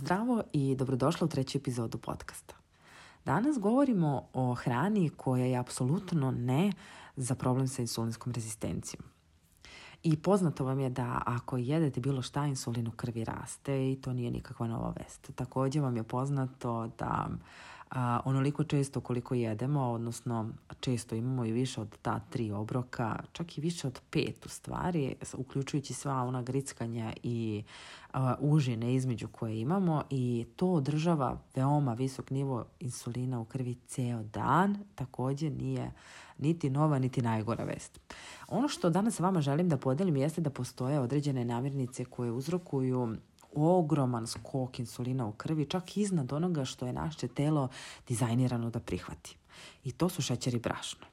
Zdravo i dobrodošla u treću epizodu podcasta. Danas govorimo o hrani koja je apsolutno ne za problem sa insulinskom rezistencijom. I poznato vam je da ako jedete bilo šta, insulin u krvi raste i to nije nikakva nova vest. Takođe vam je poznato da a, onoliko često koliko jedemo, odnosno često imamo i više od ta tri obroka, čak i više od pet u stvari, uključujući sva ona grickanja i a, užine između koje imamo i to održava veoma visok nivo insulina u krvi ceo dan, takođe nije niti nova, niti najgora vest. Ono što danas sa vama želim da podelim jeste da postoje određene namirnice koje uzrokuju ogroman skok insulina u krvi, čak iznad onoga što je naše telo dizajnirano da prihvati. I to su šećer i brašno.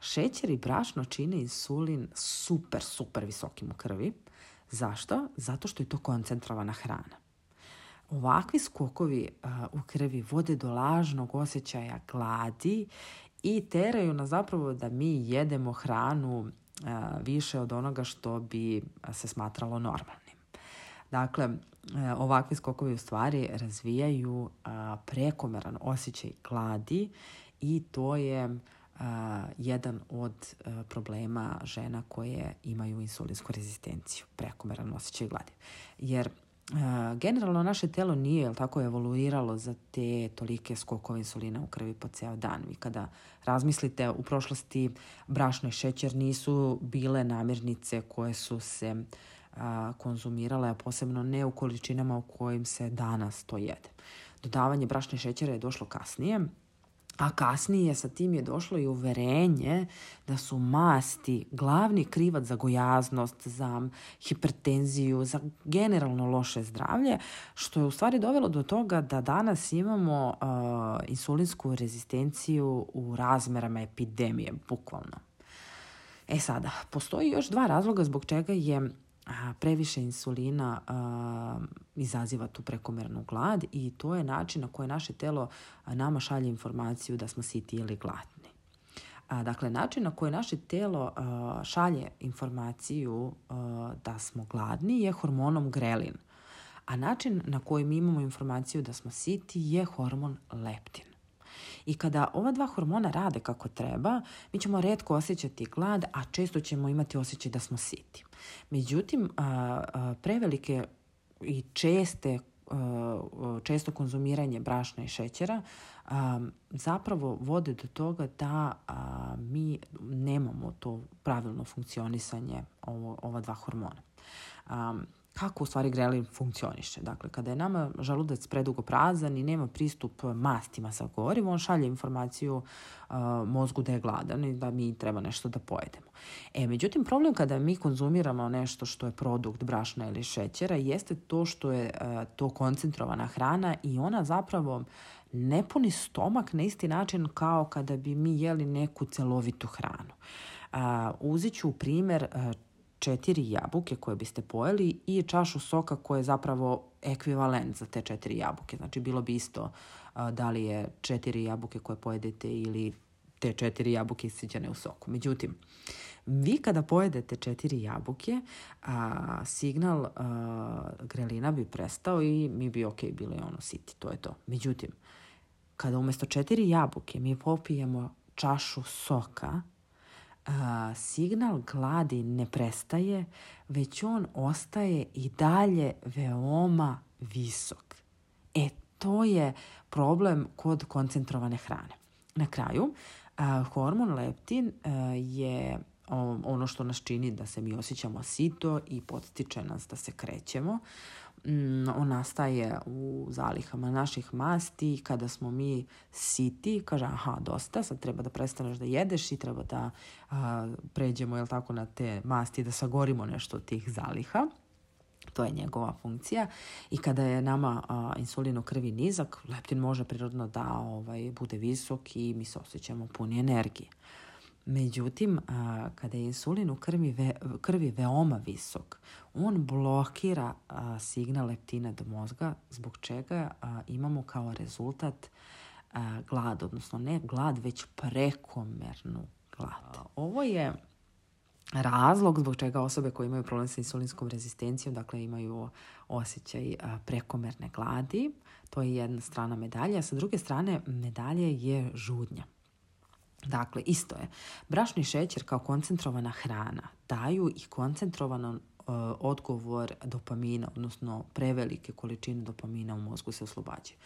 Šećer i brašno čine insulin super, super visokim u krvi. Zašto? Zato što je to koncentrovana hrana. Ovakvi skokovi u krvi vode do lažnog osjećaja gladi i teraju nas zapravo da mi jedemo hranu više od onoga što bi se smatralo normalno. Dakle, e, ovakvi skokovi u stvari razvijaju prekomeran osjećaj gladi i to je jedan od e, problema žena koje imaju insulinsku rezistenciju, prekomeran osjećaj gladi. Jer e, generalno naše telo nije jel tako evoluiralo za te tolike skokove insulina u krvi po ceo dan. Vi kada razmislite u prošlosti brašno i šećer nisu bile namirnice koje su se uh, a, konzumirala, a posebno ne u količinama u kojim se danas to jede. Dodavanje brašne šećera je došlo kasnije, a kasnije sa tim je došlo i uverenje da su masti glavni krivac za gojaznost, za hipertenziju, za generalno loše zdravlje, što je u stvari dovelo do toga da danas imamo uh, insulinsku rezistenciju u razmerama epidemije, bukvalno. E sada, postoji još dva razloga zbog čega je previše insulina izaziva tu prekomernu glad i to je način na koji naše telo nama šalje informaciju da smo siti ili gladni. A, Dakle, način na koji naše telo šalje informaciju da smo gladni je hormonom grelin, a način na koji mi imamo informaciju da smo siti je hormon leptin. I kada ova dva hormona rade kako treba, mi ćemo redko osjećati glad, a često ćemo imati osjećaj da smo siti. Međutim, prevelike i česte često konzumiranje brašna i šećera zapravo vode do toga da mi nemamo to pravilno funkcionisanje ova dva hormona kako u stvari grelin funkcioniše. Dakle, kada je nama želudac predugo prazan i nema pristup mastima sa gorivom, on šalje informaciju uh, mozgu da je gladan i da mi treba nešto da pojedemo. E, međutim, problem kada mi konzumiramo nešto što je produkt brašna ili šećera jeste to što je uh, to koncentrovana hrana i ona zapravo ne puni stomak na isti način kao kada bi mi jeli neku celovitu hranu. Uh, uzet ću primjer uh, četiri jabuke koje biste pojeli i čašu soka koje je zapravo ekvivalent za te četiri jabuke. Znači, bilo bi isto da li je četiri jabuke koje pojedete ili te četiri jabuke isiđene u soku. Međutim, vi kada pojedete četiri jabuke, a, signal a, grelina bi prestao i mi bi ok, bile ono siti, to je to. Međutim, kada umesto četiri jabuke mi popijemo čašu soka, a, signal gladi ne prestaje, već on ostaje i dalje veoma visok. E, to je problem kod koncentrovane hrane. Na kraju, a, hormon leptin a, je ono što nas čini da se mi osjećamo sito i podstiče nas da se krećemo. Mm, on nastaje u zalihama naših masti kada smo mi siti, kaže aha, dosta, sad treba da prestaneš da jedeš i treba da a, pređemo jel tako, na te masti, da sagorimo nešto od tih zaliha. To je njegova funkcija i kada je nama a, insulin u krvi nizak, leptin može prirodno da ovaj, bude visok i mi se osjećamo puni energije. Međutim, a, kada je insulin u krvi, ve, krvi veoma visok, on blokira a, signal leptina do mozga, zbog čega a, imamo kao rezultat a, glad, odnosno ne glad, već prekomernu glad. A, ovo je razlog zbog čega osobe koje imaju problem sa insulinskom rezistencijom, dakle imaju osjećaj prekomerne gladi, to je jedna strana medalje, a sa druge strane medalje je žudnja. Dakle, isto je. Brašni šećer kao koncentrovana hrana daju i koncentrovan e, odgovor dopamina, odnosno prevelike količine dopamina u mozgu se oslobađaju.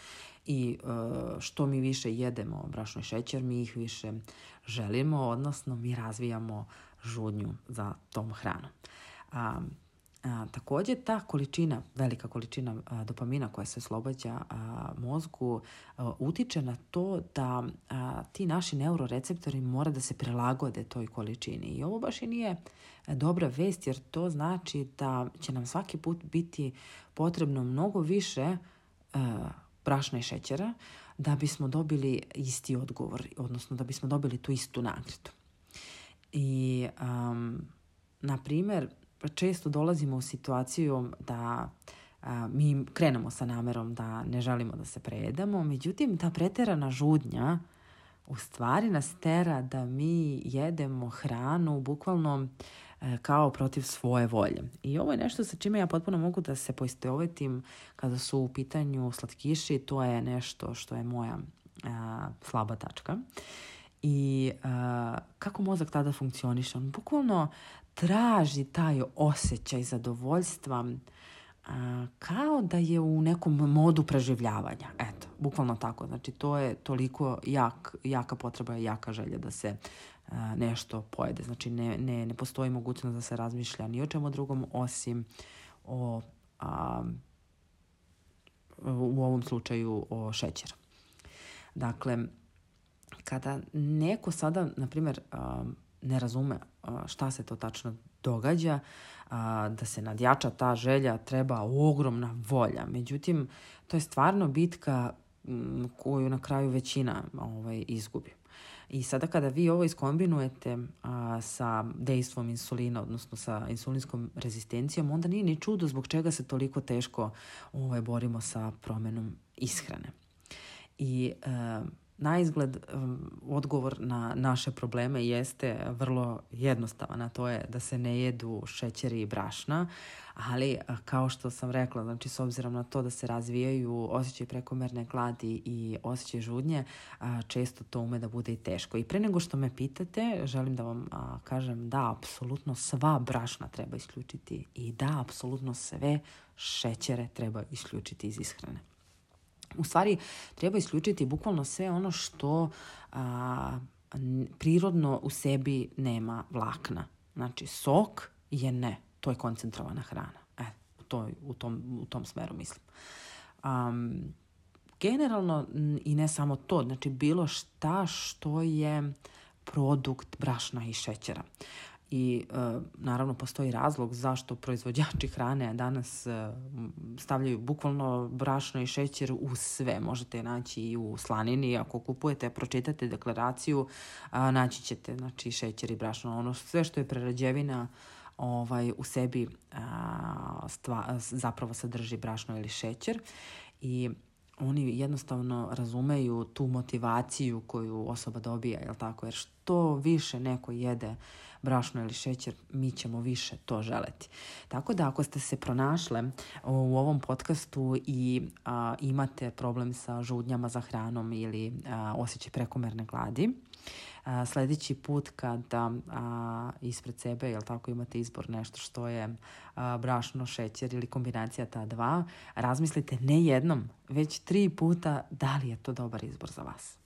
I e, što mi više jedemo brašni šećer, mi ih više želimo, odnosno mi razvijamo žudnju za tom hranom. A, takođe, ta količina, velika količina a, dopamina koja se oslobađa a, mozgu a, utiče na to da a, ti naši neuroreceptori mora da se prilagode toj količini. I ovo baš i nije dobra vest jer to znači da će nam svaki put biti potrebno mnogo više a, brašna i šećera da bismo dobili isti odgovor, odnosno da bismo dobili tu istu nagradu. I, um, na primer, Pa često dolazimo u situaciju da a, mi krenemo sa namerom da ne želimo da se prejedamo, međutim ta preterana žudnja u stvari nas tera da mi jedemo hranu bukvalno e, kao protiv svoje volje. I ovo je nešto sa čime ja potpuno mogu da se poistovetim kada su u pitanju slatkiši, to je nešto što je moja a, slaba tačka i a, kako mozak tada funkcioniše. On bukvalno traži taj osjećaj zadovoljstva a, kao da je u nekom modu preživljavanja. Eto, bukvalno tako. Znači, to je toliko jak, jaka potreba i jaka želja da se a, nešto pojede. Znači, ne, ne, ne postoji mogućnost da se razmišlja ni o čemu drugom osim o, a, u ovom slučaju o šećeru. Dakle, kada neko sada, na primjer, ne razume šta se to tačno događa, da se nadjača ta želja treba ogromna volja. Međutim, to je stvarno bitka koju na kraju većina ovaj, izgubi. I sada kada vi ovo iskombinujete a, sa dejstvom insulina, odnosno sa insulinskom rezistencijom, onda nije ni čudo zbog čega se toliko teško ovaj, borimo sa promenom ishrane. I a, e, Na izgled odgovor na naše probleme jeste vrlo jednostavan, a to je da se ne jedu šećeri i brašna, ali kao što sam rekla, znači s obzirom na to da se razvijaju osjećaj prekomerne gladi i osjećaj žudnje, često to ume da bude i teško. I pre nego što me pitate, želim da vam kažem da apsolutno sva brašna treba isključiti i da apsolutno sve šećere treba isključiti iz ishrane. U stvari, treba isključiti bukvalno sve ono što a, prirodno u sebi nema vlakna. Znači, sok je ne. To je koncentrovana hrana. E, to, u, tom, u tom smeru mislim. Um, generalno, i ne samo to, znači bilo šta što je produkt brašna i šećera. Uh, i e, naravno postoji razlog zašto proizvođači hrane danas e, stavljaju bukvalno brašno i šećer u sve. Možete naći i u slanini, ako kupujete, pročitate deklaraciju, a, naći ćete znači, šećer i brašno. Ono sve što je prerađevina ovaj, u sebi a, stva, zapravo sadrži brašno ili šećer. I oni jednostavno razumeju tu motivaciju koju osoba dobija, jel tako? Jer što više neko jede brašno ili šećer, mi ćemo više to želeti. Tako da ako ste se pronašle u ovom podcastu i a, imate problem sa žudnjama za hranom ili a, osjećaj prekomerne gladi, a, sledeći put kada a, ispred sebe, jel tako, imate izbor nešto što je a, brašno, šećer ili kombinacija ta dva, razmislite ne jednom, već tri puta da li je to dobar izbor za vas.